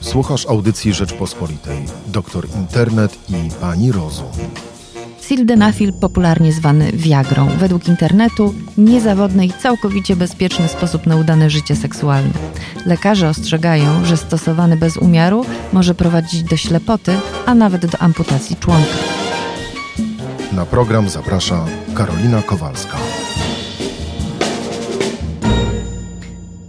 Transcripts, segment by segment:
Słuchasz audycji Rzeczpospolitej. Doktor Internet i Pani Rozum. Sildenafil, popularnie zwany Viagrą, według internetu niezawodny i całkowicie bezpieczny sposób na udane życie seksualne. Lekarze ostrzegają, że stosowany bez umiaru może prowadzić do ślepoty, a nawet do amputacji członka. Na program zaprasza Karolina Kowalska.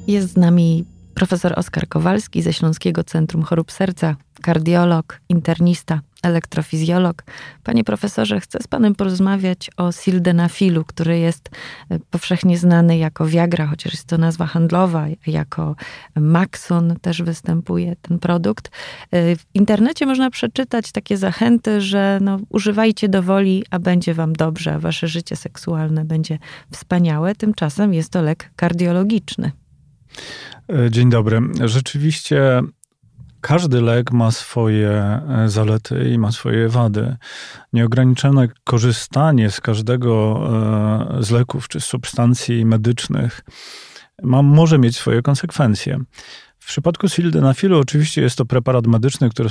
Jest z nami profesor Oskar Kowalski ze Śląskiego Centrum Chorób Serca, kardiolog, internista, elektrofizjolog. Panie profesorze, chcę z panem porozmawiać o sildenafilu, który jest e, powszechnie znany jako Viagra, chociaż jest to nazwa handlowa, jako Maxon też występuje ten produkt. E, w internecie można przeczytać takie zachęty, że no, używajcie do woli, a będzie wam dobrze, a wasze życie seksualne będzie wspaniałe. Tymczasem jest to lek kardiologiczny. E, dzień dobry. Rzeczywiście każdy lek ma swoje e, zalety i ma swoje wady. Nieograniczone korzystanie z każdego e, z leków czy substancji medycznych ma, może mieć swoje konsekwencje. W przypadku sildenafilu oczywiście jest to preparat medyczny, który,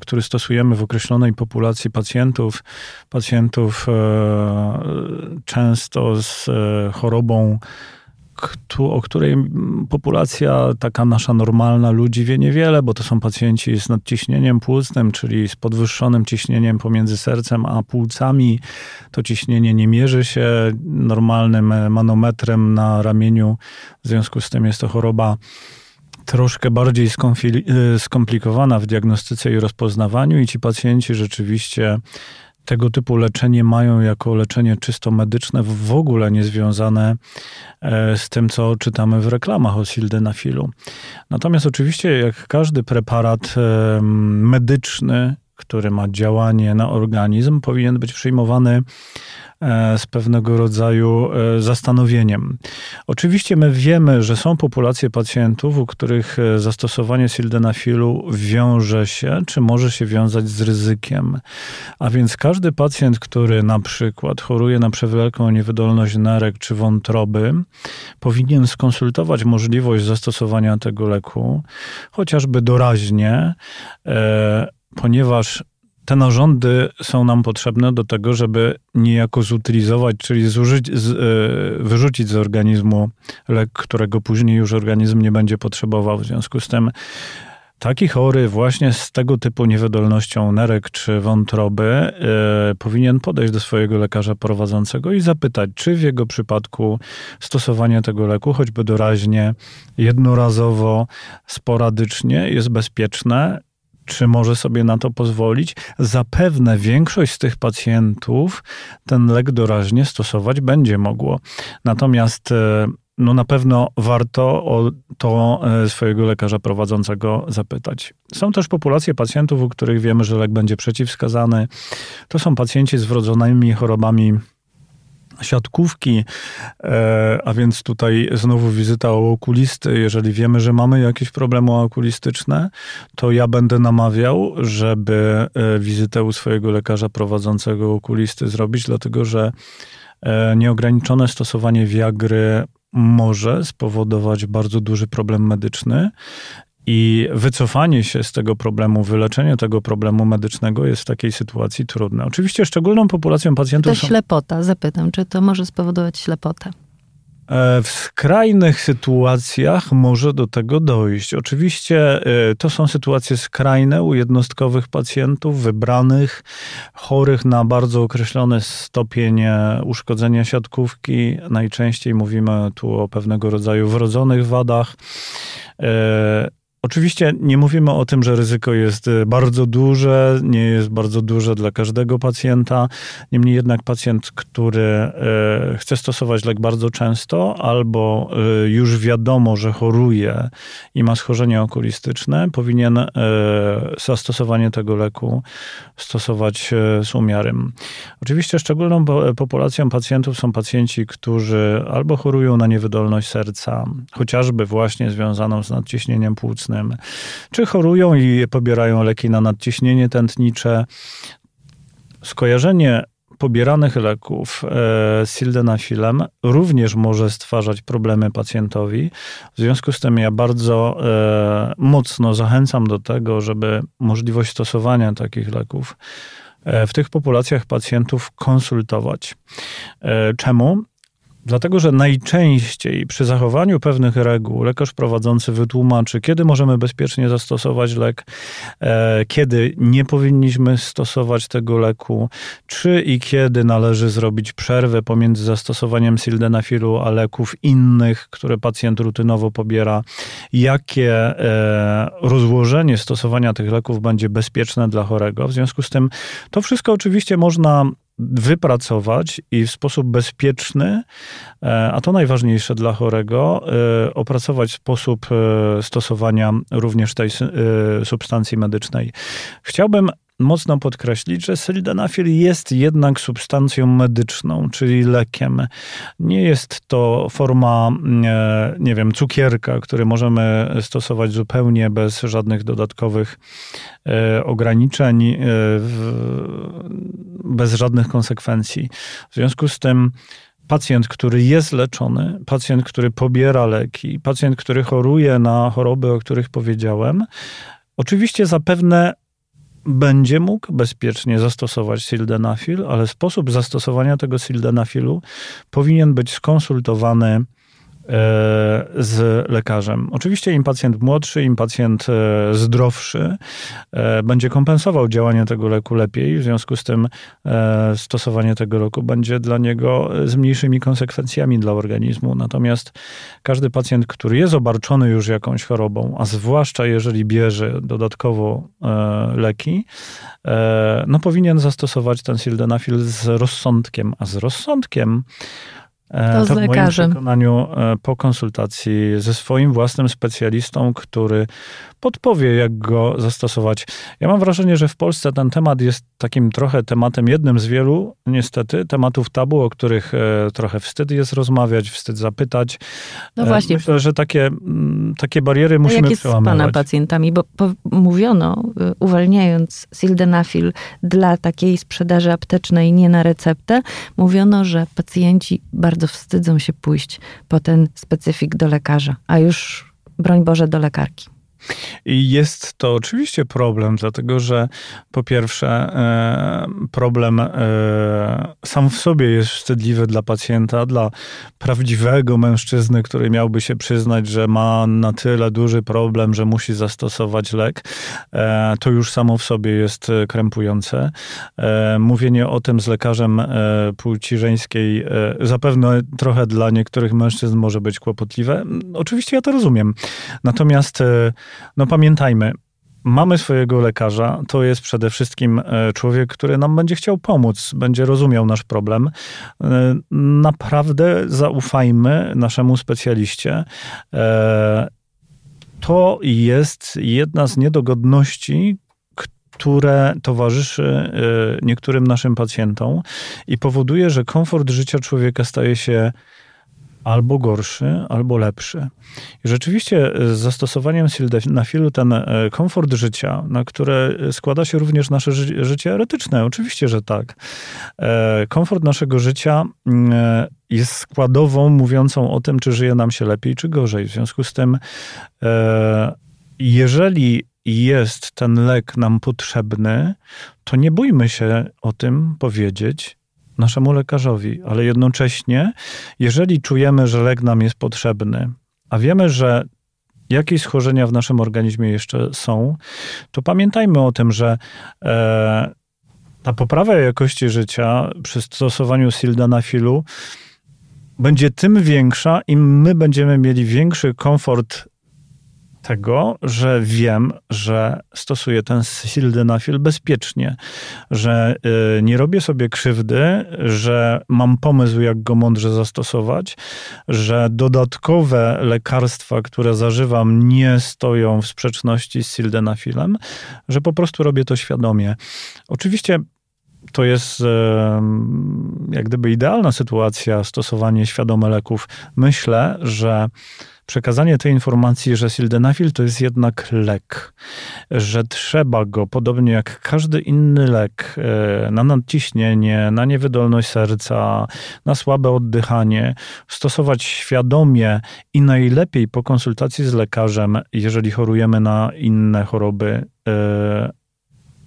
który stosujemy w określonej populacji pacjentów, pacjentów często z chorobą o której populacja taka nasza normalna ludzi wie niewiele, bo to są pacjenci z nadciśnieniem płucnym, czyli z podwyższonym ciśnieniem pomiędzy sercem a płucami. To ciśnienie nie mierzy się normalnym manometrem na ramieniu, w związku z tym jest to choroba troszkę bardziej skomplikowana w diagnostyce i rozpoznawaniu i ci pacjenci rzeczywiście tego typu leczenie mają jako leczenie czysto medyczne, w ogóle niezwiązane e, z tym, co czytamy w reklamach o sildenafilu. Natomiast oczywiście, jak każdy preparat medyczny, który ma działanie na organizm, powinien być przyjmowany E, z pewnego rodzaju e, zastanowieniem. Oczywiście my wiemy, że są populacje pacjentów, u których e, zastosowanie sildenafilu wiąże się, czy może się wiązać z ryzykiem. A więc każdy pacjent, który na przykład choruje na przewlekłą niewydolność nerek czy wątroby, powinien skonsultować możliwość zastosowania tego leku, chociażby doraźnie, ponieważ te narządy są nam potrzebne do tego, żeby niejako zutylizować, czyli zużyć, z, e, wyrzucić z organizmu lek, którego później już organizm nie będzie potrzebował. W związku z tym Taki chory właśnie z tego typu niewydolnością nerek czy wątroby yy, powinien podejść do swojego lekarza prowadzącego i zapytać, czy w jego przypadku stosowanie tego leku, choćby doraźnie, jednorazowo, sporadycznie jest bezpieczne czy może sobie na to pozwolić. Zapewne większość z tych pacjentów ten lek doraźnie stosować będzie mogło. Natomiast e, no na pewno warto o to e, swojego lekarza prowadzącego zapytać. Są też populacje pacjentów, u których wiemy, że lek będzie przeciwwskazany. To są pacjenci z wrodzonymi chorobami siatkówki, e, a więc tutaj znowu wizyta u okulisty. Jeżeli wiemy, że mamy jakieś problemy okulistyczne, to ja będę namawiał, żeby e, wizytę u swojego lekarza prowadzącego okulisty zrobić, dlatego że e, nieograniczone stosowanie wiagry może spowodować bardzo duży problem medyczny i wycofanie się z tego problemu, wyleczenie tego problemu medycznego jest w takiej sytuacji trudne. Oczywiście szczególną populacją pacjentów. To ślepota, zapytam, czy to może spowodować ślepotę? E, w skrajnych sytuacjach może do tego dojść. Oczywiście e, to są sytuacje skrajne u jednostkowych pacjentów, wybranych, chorych na bardzo określony stopień e, uszkodzenia siatkówki. Najczęściej mówimy tu o pewnego rodzaju wrodzonych wadach. Oczywiście nie mówimy o tym, że ryzyko jest y, bardzo duże, nie jest bardzo duże dla każdego pacjenta. Niemniej jednak pacjent, który y, chce stosować lek bardzo często albo y, już wiadomo, że choruje i ma schorzenie okulistyczne, powinien zastosowanie tego leku stosować z umiarem. Oczywiście szczególną populacją pacjentów są pacjenci, którzy albo chorują na niewydolność serca, chociażby właśnie związaną z nadciśnieniem płucnym, czy chorują i pobierają leki na nadciśnienie tętnicze. Skojarzenie pobieranych leków e, sildenafilem również może stwarzać problemy pacjentowi. W związku z tym ja bardzo e, mocno zachęcam do tego, żeby możliwość stosowania takich leków e, w tych populacjach pacjentów konsultować. Czemu? Dlatego, że najczęściej przy zachowaniu pewnych reguł lekarz prowadzący wytłumaczy, kiedy możemy bezpiecznie zastosować lek, e, kiedy nie powinniśmy stosować tego leku, czy i kiedy należy zrobić przerwę pomiędzy zastosowaniem sildenafilu a leków innych, które pacjent rutynowo pobiera, jakie e, rozłożenie stosowania tych leków będzie bezpieczne dla chorego. W związku z tym to wszystko oczywiście można wypracować i w sposób bezpieczny, e, a to najważniejsze dla chorego, e, opracować sposób e, stosowania również tej substancji medycznej. Chciałbym mocno podkreślić, że sildenafil jest jednak substancją medyczną, czyli lekiem. Nie jest to forma, e, nie wiem, cukierka, który możemy stosować zupełnie bez żadnych dodatkowych e, ograniczeń, e, bez żadnych konsekwencji. W związku z tym pacjent, który jest leczony, pacjent, który pobiera leki, pacjent, który choruje na choroby, o których powiedziałem, oczywiście zapewne będzie mógł bezpiecznie zastosować sildenafil, ale sposób zastosowania tego sildenafilu powinien być skonsultowany z lekarzem. Oczywiście im pacjent młodszy, im pacjent e, zdrowszy e, będzie kompensował działanie tego leku lepiej, w związku z tym stosowanie tego leku będzie dla niego z mniejszymi konsekwencjami dla organizmu. Natomiast każdy pacjent, który jest obarczony już jakąś chorobą, a zwłaszcza jeżeli bierze dodatkowo leki, no powinien zastosować ten sildenafil z rozsądkiem, a z rozsądkiem E, to, to z lekarzem. moim przekonaniu e, po konsultacji ze swoim własnym specjalistą, który podpowie, jak go zastosować. Ja mam wrażenie, że w Polsce ten temat jest takim trochę tematem, jednym z wielu, niestety, tematów tabu, o których e, trochę wstyd jest rozmawiać, wstyd zapytać. No właśnie. Myślę, że takie, takie bariery musimy jak jest przełamywać. z pana pacjentami? Bo, bo mówiono, uwalniając sildenafil dla takiej sprzedaży aptecznej nie na receptę, mówiono, że pacjenci bardzo bardzo wstydzą się pójść po ten specyfik do lekarza, a już broń Boże do lekarki. I jest to oczywiście problem, dlatego że po pierwsze, e, problem e, sam w sobie jest wstydliwy dla pacjenta, dla prawdziwego mężczyzny, który miałby się przyznać, że ma na tyle duży problem, że musi zastosować lek. E, to już samo w sobie jest krępujące. Mówienie o tym z lekarzem płci żeńskiej zapewne trochę dla niektórych mężczyzn może być kłopotliwe. Oczywiście ja to rozumiem. Natomiast no pamiętajmy, mamy swojego lekarza, to jest przede wszystkim e, człowiek, który nam będzie chciał pomóc, będzie rozumiał nasz problem. E, naprawdę zaufajmy naszemu specjaliście. E, to jest jedna z niedogodności, które towarzyszy niektórym naszym pacjentom i powoduje, że komfort życia człowieka staje się albo gorszy, albo lepszy. I rzeczywiście e, z zastosowaniem sildenafilu ten e, komfort życia, na które składa się również nasze ży życie eretyczne, oczywiście, że tak. E, komfort naszego życia mm, jest składową mówiącą o tym, czy żyje nam się lepiej, czy gorzej. W związku z tym, jeżeli jest ten lek nam potrzebny, to nie bójmy się o tym powiedzieć, naszemu lekarzowi, ale jednocześnie, jeżeli czujemy, że lek nam jest potrzebny, a wiemy, że jakieś schorzenia w naszym organizmie jeszcze są, to pamiętajmy o tym, że e, ta poprawa jakości życia przy stosowaniu sildanafilu będzie tym większa, im my będziemy mieli większy komfort tego, że wiem, że stosuję ten sildenafil bezpiecznie, że y, nie robię sobie krzywdy, że mam pomysł, jak go mądrze zastosować, że dodatkowe lekarstwa, które zażywam, nie stoją w sprzeczności z sildenafilem, że po prostu robię to świadomie. Oczywiście to jest jak gdyby idealna sytuacja, stosowanie świadome leków. Myślę, że przekazanie tej informacji, że sildenafil to jest jednak lek, że trzeba go, podobnie jak każdy inny lek, e, na nadciśnienie, na niewydolność serca, na słabe oddychanie, stosować świadomie i najlepiej po konsultacji z lekarzem, jeżeli chorujemy na inne choroby e,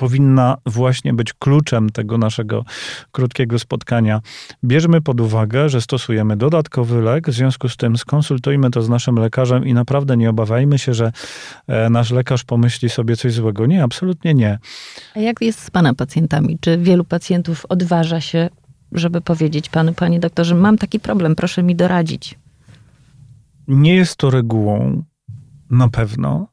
powinna właśnie być kluczem tego naszego krótkiego spotkania. Bierzmy pod uwagę, że stosujemy dodatkowy lek, w związku z tym skonsultujmy to z naszym lekarzem i naprawdę nie obawiajmy się, że e, nasz lekarz pomyśli sobie coś złego. Nie, absolutnie nie. A jak jest z Pana pacjentami? Czy wielu pacjentów odważa się, żeby powiedzieć Panu, Panie doktorze, mam taki problem, proszę mi doradzić? Nie jest to regułą, na pewno.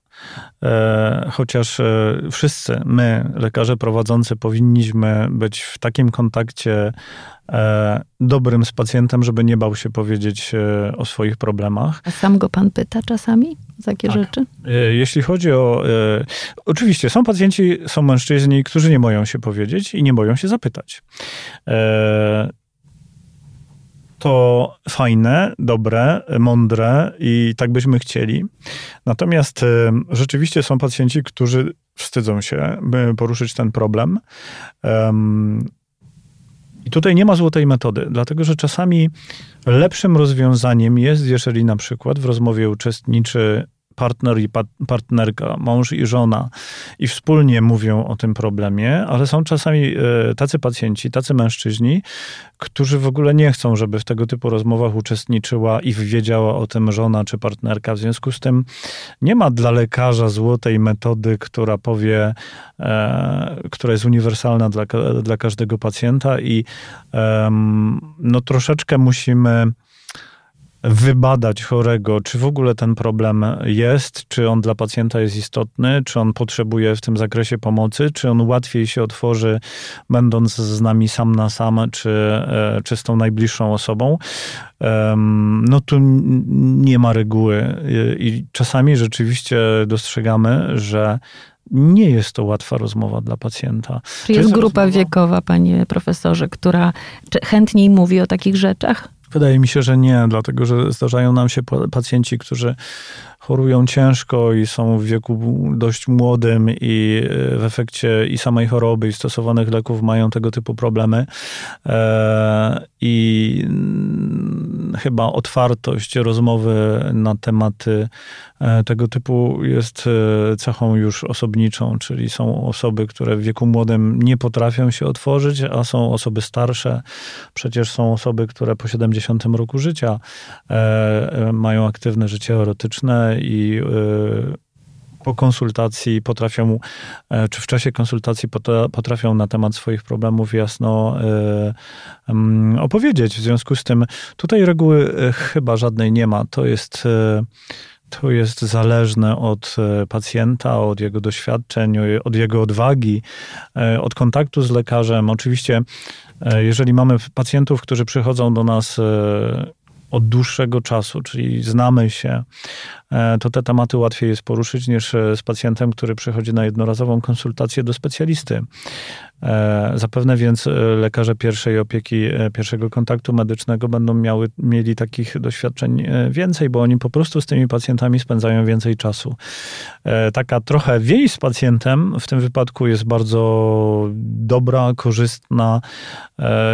E, chociaż e, wszyscy my, lekarze prowadzący, powinniśmy być w takim kontakcie e, dobrym z pacjentem, żeby nie bał się powiedzieć o swoich problemach. A sam go pan pyta czasami za jakie tak. rzeczy? Jeśli chodzi o. Oczywiście, są pacjenci, są mężczyźni, którzy nie boją się powiedzieć i nie boją się zapytać to fajne, dobre, mądre i tak byśmy chcieli. Natomiast rzeczywiście są pacjenci, którzy wstydzą się, poruszyć ten problem. I tutaj nie ma złotej metody, dlatego że czasami lepszym rozwiązaniem jest, jeżeli na przykład w rozmowie uczestniczy partner i partnerka, mąż i żona i wspólnie mówią o tym problemie, ale są czasami e, tacy pacjenci, tacy mężczyźni, którzy w ogóle nie chcą, żeby w tego typu rozmowach uczestniczyła i wiedziała o tym żona czy partnerka. W związku z tym nie ma dla lekarza złotej metody, która powie, e, która jest uniwersalna dla, dla każdego pacjenta i e, no troszeczkę musimy wybadać chorego, czy w ogóle ten problem jest, czy on dla pacjenta jest istotny, czy on potrzebuje w tym zakresie pomocy, czy on łatwiej się otworzy, będąc z nami sam na sam, czy, e, czy z tą najbliższą osobą. No tu nie ma reguły i czasami rzeczywiście dostrzegamy, że nie jest to łatwa rozmowa dla pacjenta. Czy jest, jest grupa rozmowa... wiekowa, panie profesorze, która chętniej mówi o takich rzeczach? Wydaje mi się, że nie, dlatego że zdarzają nam się pacjenci, którzy chorują ciężko i są w wieku dość młodym i e, w efekcie i samej choroby i stosowanych leków mają tego typu problemy. E, I mm, chyba otwartość rozmowy na tematy e, tego typu jest cechą już osobniczą, czyli są osoby, które w wieku młodym nie potrafią się otworzyć, a są osoby starsze. Przecież są osoby, które po 70 roku życia mają aktywne życie erotyczne i y, po konsultacji potrafią, e, czy w czasie konsultacji potrafią na temat swoich problemów jasno e, mm, opowiedzieć. W związku z tym tutaj reguły e, chyba żadnej nie ma. To jest to jest zależne od pacjenta, od jego doświadczeń, od jego odwagi, od kontaktu z lekarzem. Oczywiście, jeżeli mamy pacjentów, którzy przychodzą do nas od dłuższego czasu, czyli znamy się, e, to te tematy łatwiej jest poruszyć niż e, z pacjentem, który przychodzi na jednorazową konsultację do specjalisty. E, zapewne więc lekarze pierwszej opieki, pierwszego kontaktu medycznego będą miały, mieli takich doświadczeń więcej, bo oni po prostu z tymi pacjentami spędzają więcej czasu. Taka trochę więź z pacjentem w tym wypadku jest bardzo dobra, korzystna,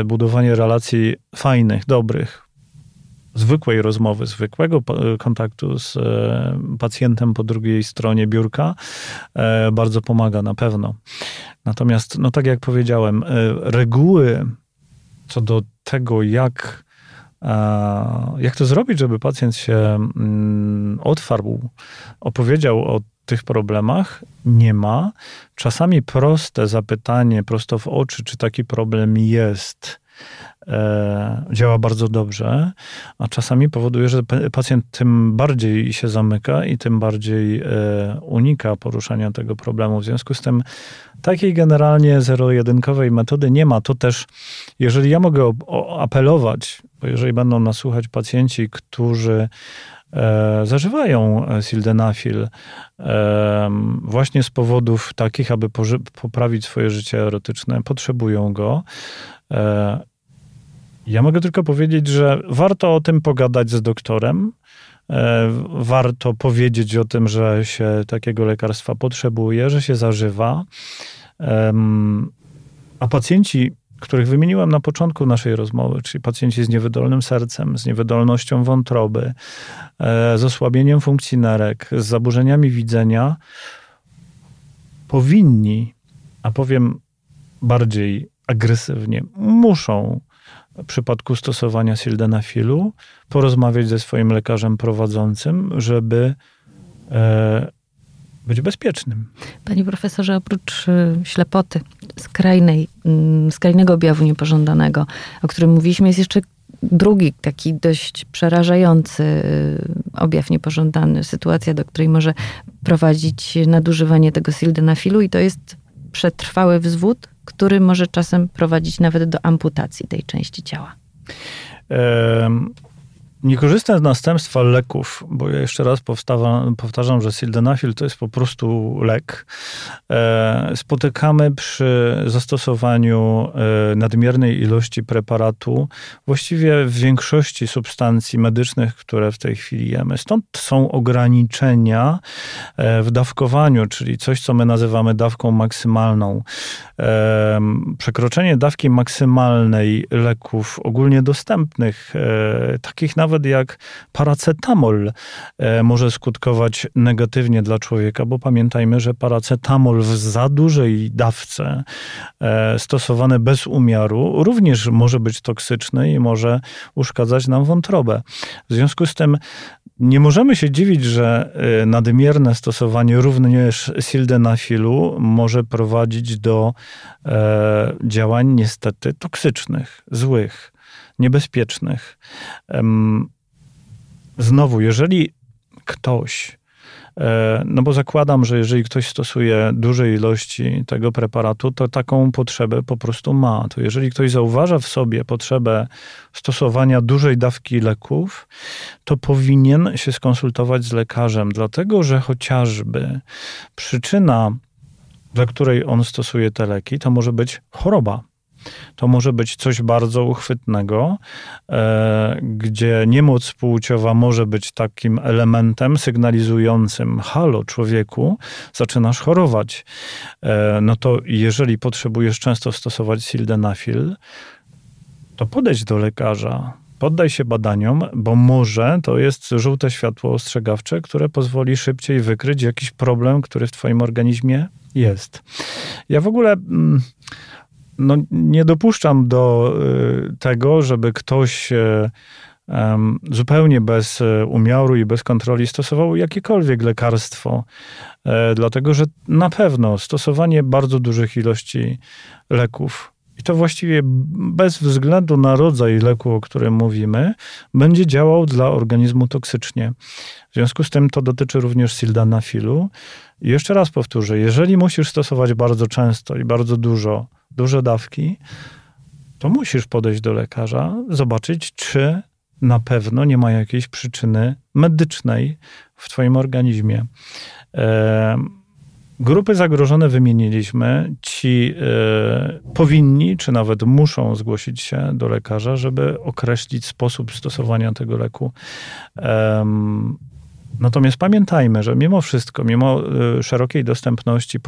budowanie relacji fajnych, dobrych, zwykłej rozmowy, zwykłego kontaktu z e, pacjentem po drugiej stronie biurka e, bardzo pomaga na pewno. Natomiast, no tak jak powiedziałem, e, reguły co do tego, jak, jak to zrobić, żeby pacjent się mm, otwarł, opowiedział o tych problemach nie ma. Czasami proste zapytanie prosto w oczy, czy taki problem jest, E, działa bardzo dobrze, a czasami powoduje, że pacjent tym bardziej się zamyka i tym bardziej e, unika poruszania tego problemu. W związku z tym takiej generalnie zero-jedynkowej metody nie ma. To też, jeżeli ja mogę apelować, bo jeżeli będą nasłuchać pacjenci, którzy e, zażywają sildenafil właśnie z powodów takich, aby poprawić swoje życie erotyczne, potrzebują go. Ja mogę tylko powiedzieć, że warto o tym pogadać z doktorem, e, warto powiedzieć o tym, że się takiego lekarstwa potrzebuje, że się zażywa. A pacjenci, których wymieniłem na początku naszej rozmowy, czyli pacjenci z niewydolnym sercem, z niewydolnością wątroby, e, z osłabieniem funkcji nerek, z zaburzeniami widzenia, powinni, a powiem bardziej agresywnie, muszą w przypadku stosowania sildenafilu porozmawiać ze swoim lekarzem prowadzącym, żeby e, być bezpiecznym. Panie profesorze, oprócz y, ślepoty, skrajnej, mm, skrajnego objawu niepożądanego, o którym mówiliśmy, jest jeszcze drugi taki dość przerażający y, objaw niepożądany, sytuacja, do której może prowadzić nadużywanie tego sildenafilu i to jest przetrwały wzwód, który może czasem prowadzić nawet do amputacji tej części ciała. Nie korzystam z następstwa leków, bo ja jeszcze raz powtarzam, że sildenafil to jest po prostu lek. E, spotykamy przy zastosowaniu e, nadmiernej ilości preparatu właściwie w większości substancji medycznych, które w tej chwili jemy. Stąd są ograniczenia e, w dawkowaniu, czyli coś, co my nazywamy dawką maksymalną. Przekroczenie dawki maksymalnej leków ogólnie dostępnych, takich nawet nawet jak paracetamol e, może skutkować negatywnie dla człowieka, bo pamiętajmy, że paracetamol w za dużej dawce e, stosowane bez umiaru również może być toksyczny i może uszkadzać nam wątrobę. W związku z tym nie możemy się dziwić, że e, nadmierne stosowanie również sildenafilu może prowadzić do działań niestety toksycznych, złych niebezpiecznych. Znowu, jeżeli ktoś, e, no bo zakładam, że jeżeli ktoś stosuje duże ilości tego preparatu, to taką potrzebę po prostu ma. To jeżeli ktoś zauważa w sobie potrzebę stosowania dużej dawki leków, to powinien się skonsultować z lekarzem, dlatego że chociażby przyczyna, dla której on stosuje te leki, to może być choroba to może być coś bardzo uchwytnego, e, gdzie niemoc płciowa może być takim elementem sygnalizującym: halo, człowieku, zaczynasz chorować. E, no to jeżeli potrzebujesz często stosować sildenafil, to podejdź do lekarza, poddaj się badaniom, bo może to jest żółte światło ostrzegawcze, które pozwoli szybciej wykryć jakiś problem, który w Twoim organizmie jest. Ja w ogóle. No, nie dopuszczam do y, tego, żeby ktoś y, zupełnie bez y, umiaru i bez kontroli stosował jakiekolwiek lekarstwo, e, dlatego że na pewno stosowanie bardzo dużych ilości leków i to właściwie bez względu na rodzaj leku, o którym mówimy, będzie działał dla organizmu toksycznie. W związku z tym to dotyczy również sildanafilu. I jeszcze raz powtórzę, jeżeli musisz stosować bardzo często i bardzo dużo duże dawki, to musisz podejść do lekarza, zobaczyć, czy na pewno nie ma jakiejś przyczyny medycznej w Twoim organizmie. E, grupy zagrożone wymieniliśmy. Ci e, powinni, czy nawet muszą zgłosić się do lekarza, żeby określić sposób stosowania tego leku. E, Natomiast pamiętajmy, że mimo wszystko, mimo y, szerokiej dostępności,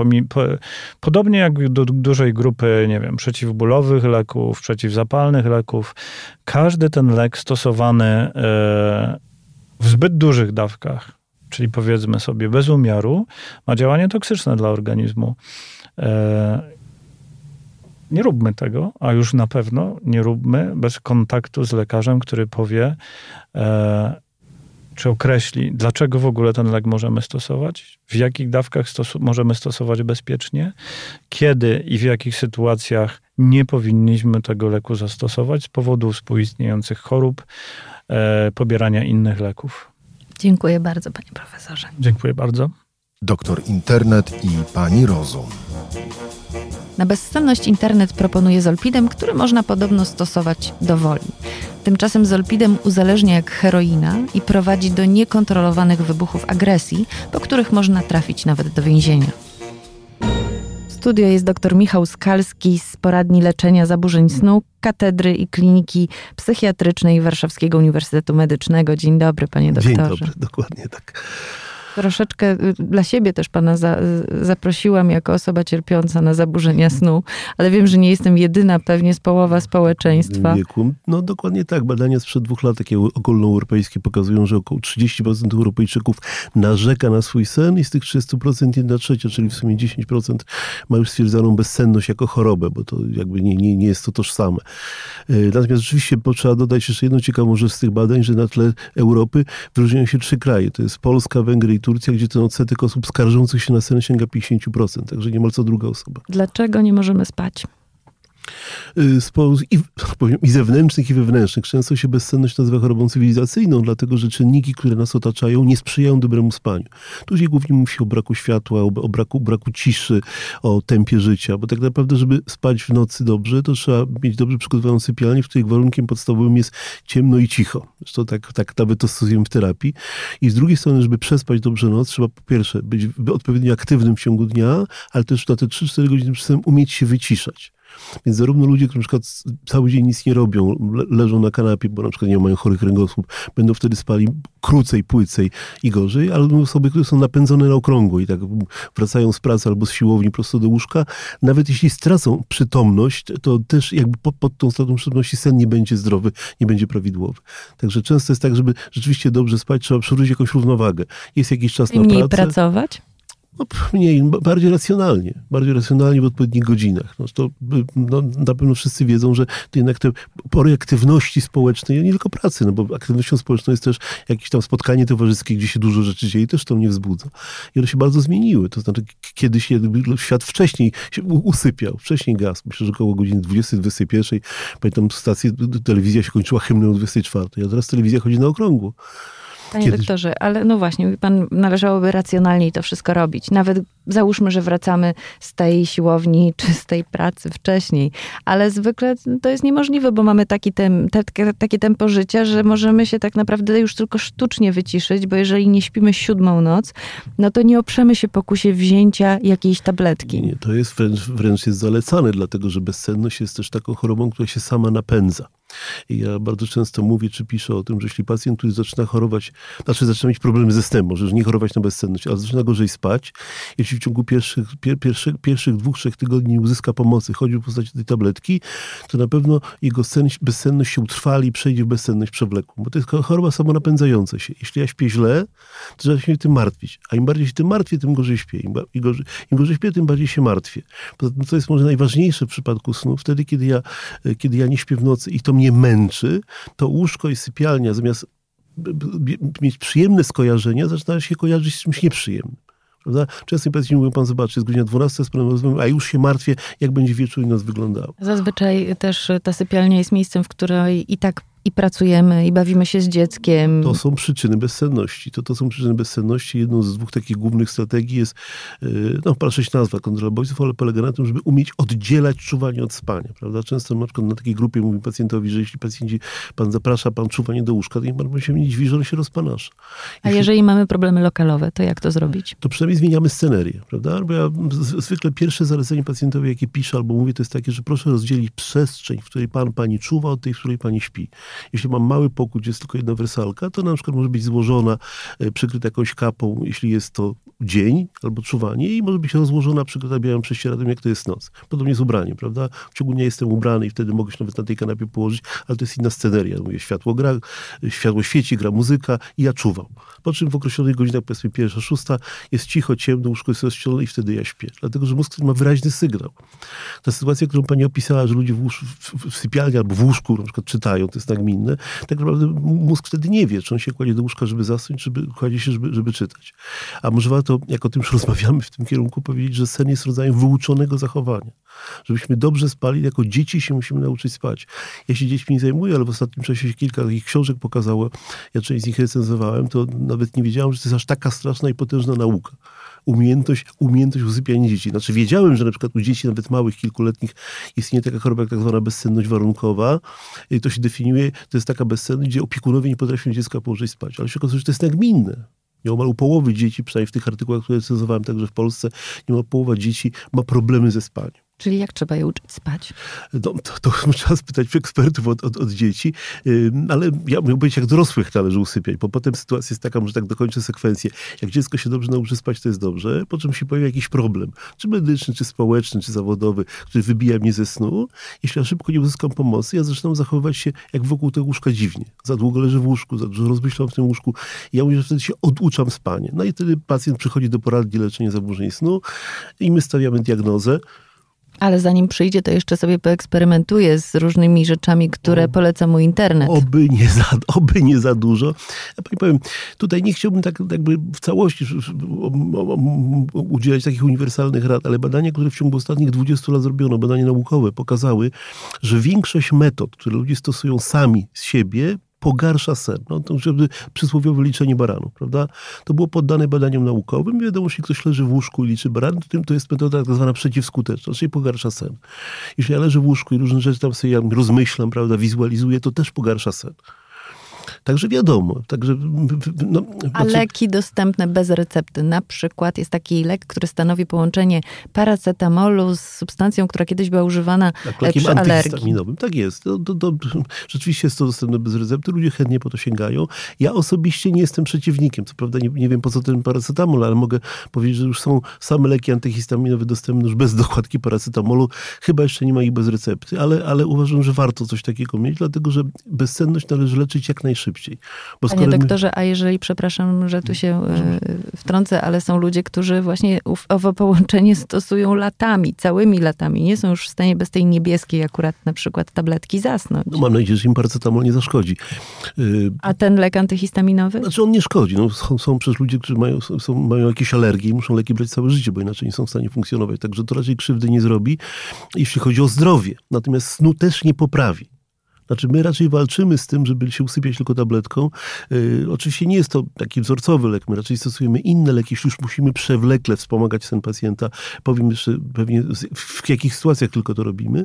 podobnie jak do dużej grupy, nie wiem, przeciwbólowych leków, przeciwzapalnych leków, każdy ten lek stosowany e, w zbyt dużych dawkach, czyli powiedzmy sobie bez umiaru, ma działanie toksyczne dla organizmu. E, nie róbmy tego, a już na pewno nie róbmy bez kontaktu z lekarzem, który powie, czy określi, dlaczego w ogóle ten lek możemy stosować, w jakich dawkach stosu możemy stosować bezpiecznie, kiedy i w jakich sytuacjach nie powinniśmy tego leku zastosować z powodu współistniejących chorób, e, pobierania innych leków. Dziękuję bardzo, panie profesorze. Dziękuję bardzo. Doktor Internet i pani Rozum. Na bezsenność internet proponuje zolpidem, który można podobno stosować dowoli. Tymczasem zolpidem uzależnia jak heroina i prowadzi do niekontrolowanych wybuchów agresji, po których można trafić nawet do więzienia. studio jest dr Michał Skalski z poradni leczenia zaburzeń snu, katedry i kliniki psychiatrycznej Warszawskiego Uniwersytetu Medycznego. Dzień dobry, panie doktorze. Dzień dobry, dokładnie tak. Troszeczkę y, dla siebie też pana za, zaprosiłam jako osoba cierpiąca na zaburzenia snu, ale wiem, że nie jestem jedyna, pewnie z połowa społeczeństwa. Wieku. No dokładnie tak. Badania sprzed dwóch lat, takie ogólnoeuropejskie, pokazują, że około 30% Europejczyków narzeka na swój sen i z tych 30% 1 trzecia, czyli w sumie 10% ma już stwierdzoną bezsenność jako chorobę, bo to jakby nie, nie, nie jest to tożsame. Y, natomiast rzeczywiście trzeba dodać jeszcze jedną ciekawą rzecz z tych badań, że na tle Europy wyróżniają się trzy kraje. To jest Polska, Węgry i Turcja, gdzie ten odsetek osób skarżących się na sen sięga 50%, także niemal co druga osoba. Dlaczego nie możemy spać? Y, z powodów i, i zewnętrznych, i wewnętrznych. Często się bezsenność nazywa chorobą cywilizacyjną, dlatego że czynniki, które nas otaczają, nie sprzyjają dobremu spaniu. Tu się głównie mówi o braku światła, o, o braku, braku ciszy, o tempie życia, bo tak naprawdę, żeby spać w nocy dobrze, to trzeba mieć dobrze przygotowaną sypialnię, w której warunkiem podstawowym jest ciemno i cicho. Zresztą tak, tak nawet to stosujemy w terapii. I z drugiej strony, żeby przespać dobrze noc, trzeba po pierwsze być odpowiednio aktywnym w ciągu dnia, ale też na te 3-4 godziny przed umieć się wyciszać. Więc zarówno ludzie, którzy na przykład cały dzień nic nie robią, leżą na kanapie, bo na przykład nie mają chorych kręgosłup, będą wtedy spali krócej, płycej i gorzej, ale osoby, które są napędzone na okrągło i tak wracają z pracy albo z siłowni prosto do łóżka, nawet jeśli stracą przytomność, to też jakby pod, pod tą stratą przytomności sen nie będzie zdrowy, nie będzie prawidłowy. Także często jest tak, żeby rzeczywiście dobrze spać, trzeba przywrócić jakąś równowagę. Jest jakiś czas na mniej pracę. pracować? No, mniej, bardziej racjonalnie, bardziej racjonalnie w odpowiednich godzinach. No, to, no, na pewno wszyscy wiedzą, że jednak te pory aktywności społecznej, nie tylko pracy, no bo aktywnością społeczną jest też jakieś tam spotkanie towarzyskie, gdzie się dużo rzeczy dzieje, też to mnie wzbudza. I one się bardzo zmieniły. To znaczy, kiedyś świat wcześniej się usypiał, wcześniej gasł. Myślę, że około godziny 20, 21. Pamiętam, stację, telewizja się kończyła hymnem o 24, a teraz telewizja chodzi na okrągło. Panie Kiedyś... doktorze, ale no właśnie, mówi pan, należałoby racjonalniej to wszystko robić. Nawet załóżmy, że wracamy z tej siłowni czy z tej pracy wcześniej, ale zwykle to jest niemożliwe, bo mamy taki tem, te, takie tempo życia, że możemy się tak naprawdę już tylko sztucznie wyciszyć, bo jeżeli nie śpimy siódmą noc, no to nie oprzemy się pokusie wzięcia jakiejś tabletki. Nie, to jest wręcz, wręcz jest zalecane, dlatego że bezsenność jest też taką chorobą, która się sama napędza. I ja bardzo często mówię, czy piszę o tym, że jeśli pacjent, który zaczyna chorować, znaczy zaczyna mieć problemy ze snem, może nie chorować na bezsenność, ale zaczyna gorzej spać, jeśli w ciągu pierwszych, pier, pierwszych, pierwszych dwóch, trzech tygodni nie uzyska pomocy, chodzi w postaci tej tabletki, to na pewno jego sen, bezsenność się utrwali i przejdzie w bezsenność przewlekłą, bo to jest choroba samonapędzająca się. Jeśli ja śpię źle, to trzeba się tym martwić, a im bardziej się tym martwię, tym gorzej śpię. Im, im, gorzej, im gorzej śpię, tym bardziej się martwię. Poza tym, co jest może najważniejsze w przypadku snu, wtedy, kiedy ja, kiedy ja nie śpię w nocy i to mnie męczy, to łóżko i sypialnia zamiast mieć przyjemne skojarzenia, zaczyna się kojarzyć z czymś nieprzyjemnym. Prawda? Często pacjenci mówią, pan zobaczy, jest godzina 12, z a już się martwię, jak będzie wieczór i nas wyglądało. Zazwyczaj też ta sypialnia jest miejscem, w której i tak i pracujemy, i bawimy się z dzieckiem. To są przyczyny bezsenności. To, to są przyczyny bezsenności. Jedną z dwóch takich głównych strategii jest, yy, no się nazwa, kontrola bodźców, ale polega na tym, żeby umieć oddzielać czuwanie od spania. Prawda? Często na przykład na takiej grupie mówi pacjentowi, że jeśli pacjenci, pan zaprasza, pan czuwanie do łóżka, to niech pan się nie dziwi, że on się rozpanasza. A jeżeli mamy problemy lokalowe, to jak to zrobić? To przynajmniej zmieniamy scenerię, prawda? Bo ja zwykle pierwsze zalecenie pacjentowi, jakie piszę albo mówię, to jest takie, że proszę rozdzielić przestrzeń, w której pan, pani czuwa, od tej, w której pani śpi. Jeśli mam mały pokój, gdzie jest tylko jedna wersalka, to na przykład może być złożona, e, przykryta jakąś kapą, jeśli jest to dzień albo czuwanie i może być rozłożona, przygotowując prześcieradłem, jak to jest noc. Podobnie z ubraniem, prawda? W ciągu dnia jestem ubrany i wtedy mogę się nawet na tej kanapie położyć, ale to jest inna sceneria. Mówię, światło gra, światło świeci, gra muzyka i ja czuwam. Po czym w określonych godzinach, powiedzmy pierwsza, szósta, jest cicho, ciemno, łóżko jest rozścielone i wtedy ja śpię. Dlatego, że mózg ma wyraźny sygnał. Ta sytuacja, którą pani opisała, że ludzie w, łóż, w, w sypialni albo w łóżku na przykład czytają, to jest nagminne, tak naprawdę mózg wtedy nie wie, czy on się kładzie do łóżka, żeby zasnąć, czy kładzie się, żeby, żeby czytać. A może warto, jak o tym już rozmawiamy w tym kierunku, powiedzieć, że sen jest rodzajem wyuczonego zachowania. Żebyśmy dobrze spali, jako dzieci się musimy nauczyć spać. Ja się dziećmi nie zajmuję, ale w ostatnim czasie kilka takich książek pokazało, ja część z nich recenzowałem, to nawet nie wiedziałem, że to jest aż taka straszna i potężna nauka umiejętność, umiejętność usypiania dzieci. Znaczy wiedziałem, że na przykład u dzieci nawet małych, kilkuletnich istnieje taka choroba tak zwana bezsenność warunkowa. I to się definiuje, to jest taka bezsenność, gdzie opiekunowie nie potrafią dziecka położyć spać. Ale się okazuje, że to jest nagminne Nieomal u połowy dzieci, przynajmniej w tych artykułach, które recenzowałem także w Polsce, nieomal połowa dzieci ma problemy ze spaniem. Czyli jak trzeba je uczyć spać? No, to, to trzeba spytać ekspertów od, od, od dzieci, yy, ale ja mówię powiedzieć, jak dorosłych należy usypiać, bo potem sytuacja jest taka, może tak dokończę sekwencję. Jak dziecko się dobrze nauczy spać, to jest dobrze, po czym się pojawia jakiś problem, czy medyczny, czy społeczny, czy zawodowy, który wybija mnie ze snu. Jeśli ja szybko nie uzyskam pomocy, ja zaczynam zachowywać się jak wokół tego łóżka dziwnie. Za długo leżę w łóżku, za dużo rozmyślam w tym łóżku. Ja mówię, że wtedy się oduczam spanie. No i wtedy pacjent przychodzi do poradni leczenia zaburzeń snu i my stawiamy diagnozę. Ale zanim przyjdzie, to jeszcze sobie poeksperymentuje z różnymi rzeczami, które o, poleca mu internet. Oby nie za, oby nie za dużo. Ja pani powiem, tutaj nie chciałbym tak jakby w całości udzielać takich uniwersalnych rad, ale badania, które w ciągu ostatnich 20 lat zrobiono, badania naukowe, pokazały, że większość metod, które ludzie stosują sami z siebie, pogarsza sen. No, to żeby przysłowiowe liczenie baranów, prawda? To było poddane badaniom naukowym. Wiadomo, jeśli ktoś leży w łóżku i liczy barany, to, to jest metoda tak zwana przeciwskuteczna, czyli pogarsza sen. Jeśli ja leżę w łóżku i różne rzeczy tam sobie ja rozmyślam, prawda, wizualizuję, to też pogarsza sen. Także wiadomo. Także, no, A znaczy... leki dostępne bez recepty. Na przykład jest taki lek, który stanowi połączenie paracetamolu z substancją, która kiedyś była używana tak, lekiem przy alergii. Tak jest. To, to, to, rzeczywiście jest to dostępne bez recepty. Ludzie chętnie po to sięgają. Ja osobiście nie jestem przeciwnikiem. Co prawda nie, nie wiem po co ten paracetamol, ale mogę powiedzieć, że już są same leki antyhistaminowe dostępne już bez dokładki paracetamolu. Chyba jeszcze nie ma ich bez recepty, ale, ale uważam, że warto coś takiego mieć, dlatego że bezsenność należy leczyć jak najszybciej szybciej. Bo Panie doktorze, my... a jeżeli, przepraszam, że tu się e, wtrącę, ale są ludzie, którzy właśnie owo połączenie stosują latami, całymi latami. Nie są już w stanie bez tej niebieskiej akurat na przykład tabletki zasnąć. No mam nadzieję, że im paracetamol nie zaszkodzi. A ten lek antyhistaminowy? Znaczy on nie szkodzi. No, są, są przecież ludzie, którzy mają, są, mają jakieś alergie i muszą leki brać całe życie, bo inaczej nie są w stanie funkcjonować. Także to raczej krzywdy nie zrobi, jeśli chodzi o zdrowie. Natomiast snu też nie poprawi. Znaczy, my raczej walczymy z tym, żeby się usypiać tylko tabletką. Yy, oczywiście nie jest to taki wzorcowy lek, my raczej stosujemy inne leki, jeśli już musimy przewlekle wspomagać sen pacjenta. Powiem jeszcze pewnie w jakich sytuacjach tylko to robimy,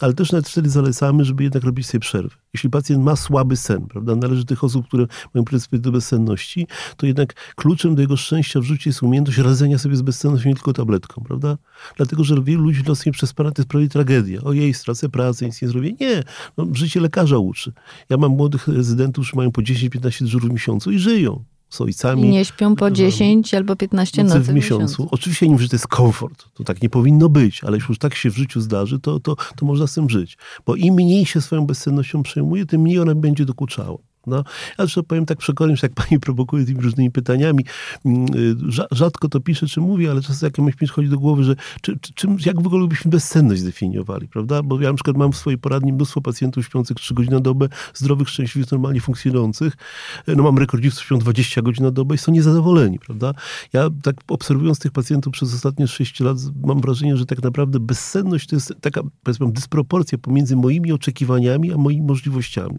ale też nawet wtedy zalecamy, żeby jednak robić sobie przerwy. Jeśli pacjent ma słaby sen, prawda, należy tych osób, które mają predyspozycję do bezsenności, to jednak kluczem do jego szczęścia w życiu jest umiejętność radzenia sobie z bezsennością nie tylko tabletką, prawda? Dlatego, że wielu ludzi losnie przespana to jest prawie tragedia. Ojej, stracę pracę, nic nie zrobię. Nie, no, życie lekarza uczy. Ja mam młodych rezydentów, którzy mają po 10-15 dyżurów w miesiącu i żyją z ojcami. I nie śpią po 10 albo 15 nocy w miesiącu. miesiącu. Oczywiście nie mówię, że to jest komfort. To tak nie powinno być, ale jeśli już tak się w życiu zdarzy, to, to, to można z tym żyć. Bo im mniej się swoją bezsennością przejmuje, tym mniej ona będzie dokuczała. No, ja że powiem tak przekonam, że jak pani prowokuje tymi różnymi pytaniami, mm, y, rzadko to piszę, czy mówię, ale czasem jak mi przychodzi do głowy, że czy, czy, czym, jak w ogóle byśmy bezsenność zdefiniowali, prawda? Bo ja na przykład mam w swojej poradni mnóstwo pacjentów śpiących 3 godziny na dobę, zdrowych, szczęśliwych, normalnie funkcjonujących. No mam rekordzistów, śpią 20 godzin na dobę i są niezadowoleni, prawda? Ja tak obserwując tych pacjentów przez ostatnie 6 lat mam wrażenie, że tak naprawdę bezsenność to jest taka, powiedzmy, dysproporcja pomiędzy moimi oczekiwaniami a moimi możliwościami.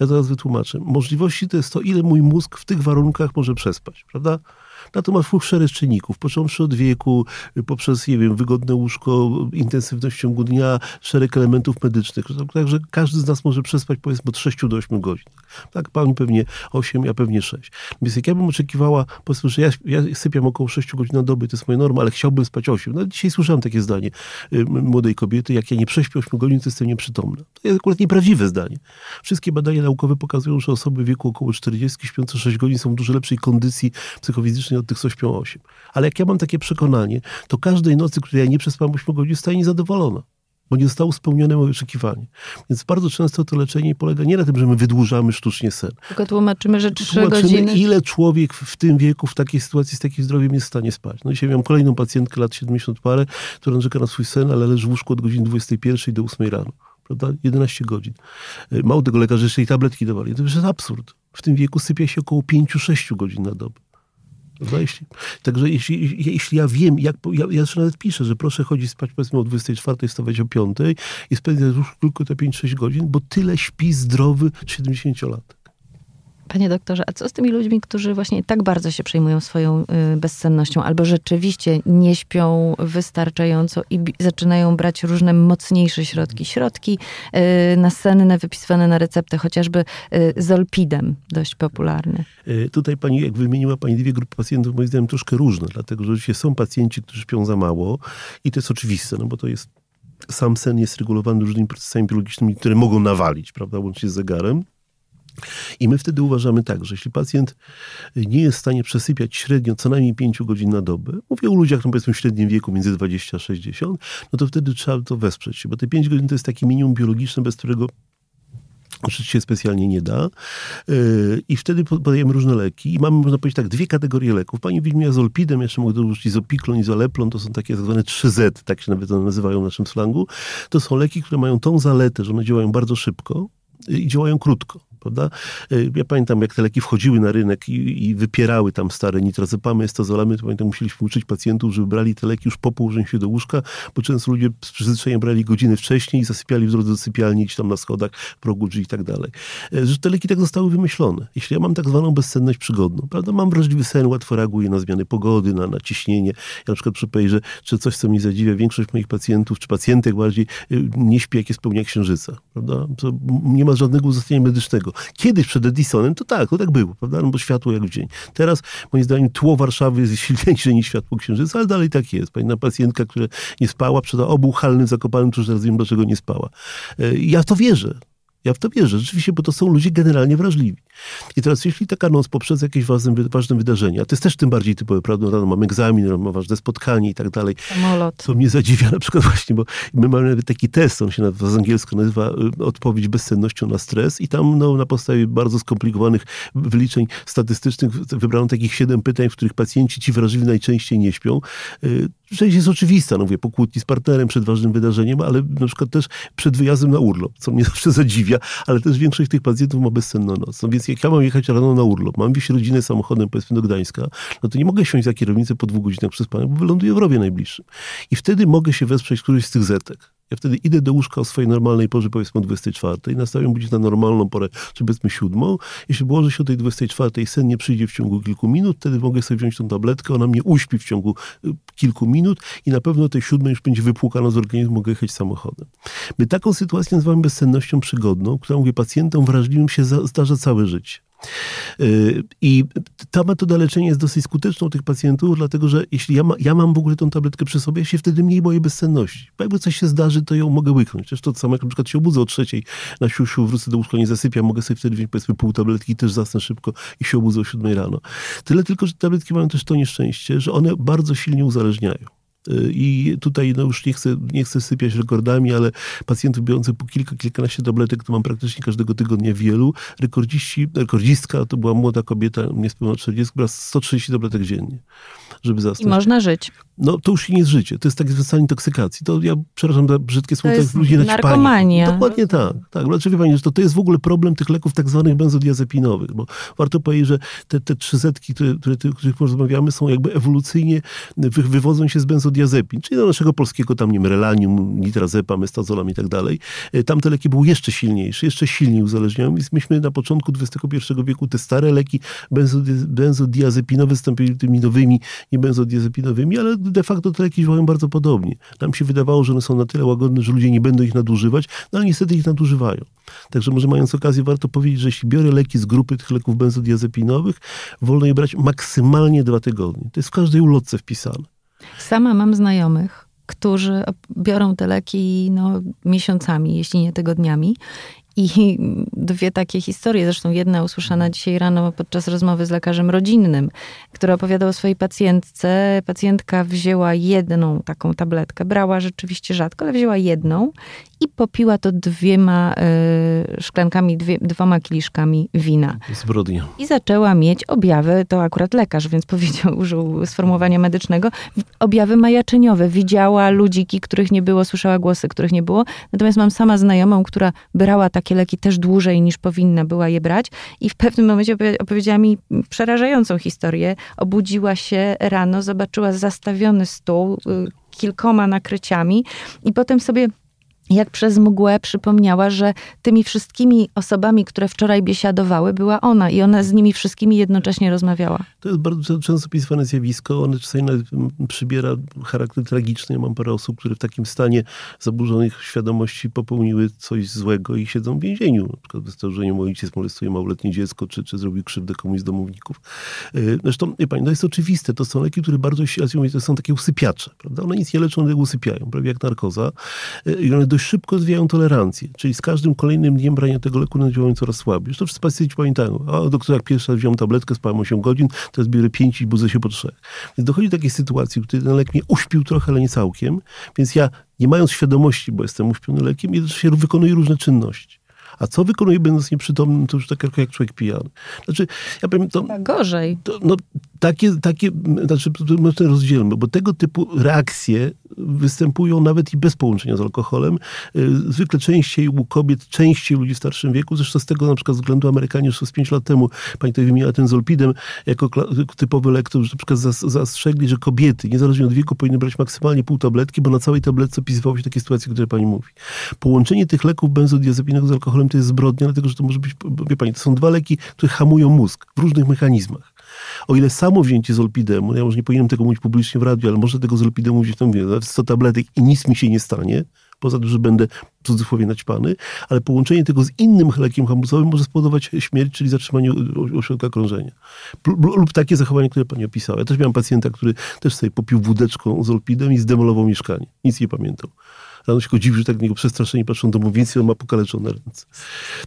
Ja teraz wytłumaczę możliwości to jest to, ile mój mózg w tych warunkach może przespać, prawda? Na to ma szereg czynników, począwszy od wieku, poprzez, nie wiem, wygodne łóżko, intensywność ciągu dnia, szereg elementów medycznych. Także każdy z nas może przespać powiedzmy od 6 do 8 godzin. Tak, pani pewnie 8, ja pewnie 6. Więc jak ja bym oczekiwała, powiedzmy, że ja, ja sypiam około 6 godzin na dobę, to jest moja norma, ale chciałbym spać 8. No dzisiaj słyszałem takie zdanie młodej kobiety, jak ja nie prześpię 8 godzin, to jestem nieprzytomna. To jest akurat nieprawdziwe zdanie. Wszystkie badania naukowe pokazują, że osoby w wieku około 40, śpiące 6 godzin są w dużo lepszej kondycji psychofizycznej od tych, co śpią 8. Ale jak ja mam takie przekonanie, to każdej nocy, której ja nie przespam 8 godzin, staje niezadowolona bo nie zostało spełnione moje oczekiwanie. Więc bardzo często to leczenie polega nie na tym, że my wydłużamy sztucznie sen. Tylko tłumaczymy, że 3 tłumaczymy, godziny... ile człowiek w tym wieku, w takiej sytuacji, z takim zdrowiem jest w stanie spać. No dzisiaj miałem kolejną pacjentkę lat 70 parę, która narzeka na swój sen, ale leży w łóżku od godziny 21 do 8 rano. Prawda? 11 godzin. Mało tego, lekarze jeszcze i tabletki dawali. To już jest absurd. W tym wieku sypia się około 5-6 godzin na dobę. Prawda? Jeśli, także jeśli, jeśli ja wiem, jak, ja, ja nawet piszę, że proszę chodzić spać powiedzmy o 24, wstawać o 5 i spędzać już tylko te 5-6 godzin, bo tyle śpi zdrowy 70-latek. Panie doktorze, a co z tymi ludźmi, którzy właśnie tak bardzo się przejmują swoją y, bezsennością, albo rzeczywiście nie śpią wystarczająco i zaczynają brać różne mocniejsze środki? Środki y, nasenne, wypisywane na receptę, chociażby y, zolpidem, dość popularny. Tutaj pani, jak wymieniła pani dwie grupy pacjentów, moim zdaniem troszkę różne, dlatego że oczywiście są pacjenci, którzy śpią za mało i to jest oczywiste, no bo to jest sam sen jest regulowany różnymi procesami biologicznymi, które mogą nawalić, prawda, łącznie z zegarem. I my wtedy uważamy tak, że jeśli pacjent nie jest w stanie przesypiać średnio co najmniej 5 godzin na dobę, mówię o ludziach, no powiedzmy w średnim wieku między 20 a 60, no to wtedy trzeba to wesprzeć, bo te 5 godzin to jest takie minimum biologiczne, bez którego żyć się specjalnie nie da. Yy, I wtedy podajemy różne leki. I mamy, można powiedzieć tak, dwie kategorie leków. Pani wymienia zolpidem, jeszcze mogę dorzucić izopiklon, izoleplon, to są takie tak zwane 3Z, tak się nawet nazywają w naszym slangu. To są leki, które mają tą zaletę, że one działają bardzo szybko i działają krótko prawda? E, ja pamiętam, jak te leki wchodziły na rynek i, i wypierały tam stare nitrazepamy, estazolamy, to pamiętam, musieliśmy uczyć pacjentów, żeby brali te leki już po położeniu się do łóżka, bo często ludzie z przyzwyczajenia brali godziny wcześniej i zasypiali w drodze do sypialni, gdzieś tam na schodach, progu drzwi i tak dalej. E, że te leki tak zostały wymyślone. Jeśli ja mam tak zwaną bezsenność przygodną, prawda? Mam wrażliwy sen, łatwo reaguję na zmiany pogody, na, na ciśnienie. Ja na przykład przy że czy coś, co mnie zadziwia, większość moich pacjentów, czy pacjentek bardziej, y, nie śpi, jak jest pełnia księżyca, prawda? To nie ma żadnego uzasadnienia medycznego. Kiedyś przed Edisonem to tak, to tak było, prawda? No bo światło jak w dzień. Teraz, moim zdaniem, tło Warszawy jest silniejsze niż światło Księżyca, ale dalej tak jest. Pamiętam pacjentka, która nie spała, przed obu halnym zakopanym, to już teraz wiem, dlaczego nie spała. E, ja w to wierzę. Ja w to wierzę, rzeczywiście, bo to są ludzie generalnie wrażliwi. I teraz, jeśli taka noc poprzez jakieś ważne, ważne wydarzenia, to jest też tym bardziej typowe, prawda? No, mam egzamin, mam ważne spotkanie i tak dalej. Samolot. Co mnie zadziwia na przykład właśnie, bo my mamy nawet taki test, on się nazywa, z nazywa y, odpowiedź bezsennością na stres i tam no, na podstawie bardzo skomplikowanych wyliczeń statystycznych wybrano takich siedem pytań, w których pacjenci ci wrażliwi najczęściej nie śpią. Y, część jest oczywista, no mówię, po kłótni z partnerem przed ważnym wydarzeniem, ale na przykład też przed wyjazdem na urlop, co mnie zawsze zadziwia, ale też większość tych pacjentów ma bezsenną noc. No więc jak ja mam jechać rano na urlop, mam wieść rodzinę samochodem, powiedzmy do Gdańska, no to nie mogę siąść za kierownicę po dwóch godzinach przespania, bo wyląduję w rowie najbliższym. I wtedy mogę się wesprzeć któryś z tych zetek. Ja wtedy idę do łóżka o swojej normalnej porze, powiedzmy o 24, nastawiam budzik na normalną porę, czy powiedzmy siódmą. Jeśli położę się o tej 24, sen nie przyjdzie w ciągu kilku minut, wtedy mogę sobie wziąć tą tabletkę, ona mnie uśpi w ciągu y, kilku minut i na pewno tej siódmej już będzie wypłukana z organizmu, mogę jechać samochodem. My taką sytuację nazywamy bezsennością przygodną, która, mówię, pacjentom wrażliwym się zdarza całe życie. Y, I ta metoda leczenia jest dosyć skuteczna u tych pacjentów, dlatego że jeśli ja, ma, ja mam w ogóle tą tabletkę przy sobie, ja się wtedy mniej boję bezsenności. Bo jakby coś się zdarzy, to ją mogę łyknąć. Też to samo, jak na przykład się obudzę o trzeciej na siusiu, wrócę do łóżka, nie zasypiam, mogę sobie wtedy wziąć powiedzmy pół tabletki i też zasnę szybko i się obudzę o siódmej rano. Tyle tylko, że tabletki mają też to nieszczęście, że one bardzo silnie uzależniają. Y, I tutaj no już nie chcę, nie chcę sypiać rekordami, ale pacjentów biorących po kilka, kilkanaście tabletek, to mam praktycznie każdego tygodnia wielu. Rekordziści, rekordzistka to była młoda kobieta, niespełna 40, brała 130 tabletek dziennie, żeby zasnąć. I można żyć. No to już nie jest życie, to jest taki stan intoksykacji. To ja, przepraszam za brzydkie słowo, to jest ludzie narkomania. Dokładnie tak. tak. Znaczy, wie pani, że to, to jest w ogóle problem tych leków tak zwanych benzodiazepinowych, bo warto powiedzieć, że te, te trzy zetki, które, które, o których rozmawiamy, są jakby ewolucyjnie, wy, wywodzą się z benzodiazepin, czyli do naszego polskiego tam, nie wiem, relanium, nitrazepam, estazolam i tak dalej. E, tamte leki były jeszcze silniejsze, jeszcze silniej uzależniają, więc myśmy na początku XXI wieku te stare leki benzodiazepinowe zastąpili tymi nowymi, nie benzodiazepinowymi, ale de facto te leki działają bardzo podobnie. Nam się wydawało, że one są na tyle łagodne, że ludzie nie będą ich nadużywać, no ale niestety ich nadużywają. Także może mając okazję, warto powiedzieć, że jeśli biorę leki z grupy tych leków benzodiazepinowych, wolno je brać maksymalnie dwa tygodnie. To jest w każdej ulotce wpisane. Sama mam znajomych, którzy biorą te leki no, miesiącami, jeśli nie tygodniami. I dwie takie historie, zresztą jedna usłyszana dzisiaj rano podczas rozmowy z lekarzem rodzinnym, który opowiadał o swojej pacjentce. Pacjentka wzięła jedną taką tabletkę, brała rzeczywiście rzadko, ale wzięła jedną i popiła to dwiema y, szklankami, dwie, dwoma kieliszkami wina. Zbrodnia. I zaczęła mieć objawy, to akurat lekarz, więc powiedział, użył sformułowania medycznego, objawy majaczyniowe. Widziała ludziki, których nie było, słyszała głosy, których nie było. Natomiast mam sama znajomą, która brała takie leki też dłużej niż powinna była je brać i w pewnym momencie opowiedziała mi przerażającą historię. Obudziła się rano, zobaczyła zastawiony stół y, kilkoma nakryciami i potem sobie jak przez mgłę przypomniała, że tymi wszystkimi osobami, które wczoraj biesiadowały, była ona i ona z nimi wszystkimi jednocześnie rozmawiała. To jest bardzo często opisywane zjawisko. Ono czasami przybiera charakter tragiczny. Ja mam parę osób, które w takim stanie zaburzonych świadomości popełniły coś złego i siedzą w więzieniu. Na przykład wystarczy, że ojciec molestuje małoletnie dziecko, czy, czy zrobił krzywdę komuś z domowników. Y, zresztą, wie pani, to jest oczywiste. To są leki, które bardzo, mówię, to są takie usypiacze, prawda? One nic nie leczą, one usypiają, prawie jak narkoza. Y, I one dość szybko zwijają tolerancję. Czyli z każdym kolejnym dniem brania tego leku one działają coraz słabiej. Już to wszyscy pacjenci pamiętają. A doktor, jak pierwszy raz wziąłem tabletkę, spałem 8 godzin, teraz biorę 5 i budzę się po 3. Więc dochodzi do takiej sytuacji, której ten lek mnie uśpił trochę, ale nie całkiem. Więc ja, nie mając świadomości, bo jestem uśpiony lekiem, jednocześnie wykonuję różne czynności. A co wykonuje będąc nieprzytomnym, to już tak jak człowiek pijany. Znaczy, ja powiem, to... Gorzej. To, no, takie, takie, znaczy, my rozdzielmy, bo tego typu reakcje występują nawet i bez połączenia z alkoholem. Y, zwykle częściej u kobiet, częściej u ludzi w starszym wieku. Zresztą z tego na przykład względu Amerykanie już z 5 lat temu, pani tutaj wymieniła ten zolpidem jako typowy lek, to już na przykład zastrzegli, że kobiety, niezależnie od wieku, powinny brać maksymalnie pół tabletki, bo na całej tabletce opisywało się takie sytuacje, które pani mówi. Połączenie tych leków benzodiazepinowych z alkoholem to jest zbrodnia, dlatego że to może być, wie pani, to są dwa leki, które hamują mózg w różnych mechanizmach. O ile samo wzięcie zolpidemu, ja może nie powinienem tego mówić publicznie w radiu, ale może tego zolpidemu mówić tam, mówię, 100 tabletek i nic mi się nie stanie, poza tym, że będę w cudzysłowie naćpany, ale połączenie tego z innym lekiem hamulcowym może spowodować śmierć, czyli zatrzymanie ośrodka krążenia. Lub takie zachowanie, które pani opisała. Ja też miałem pacjenta, który też sobie popił wódeczką z i zdemolował mieszkanie. Nic nie pamiętał. Rano się go dziwi, że tak niego przestraszeni patrzą domownicy, on ma pokaleczone ręce.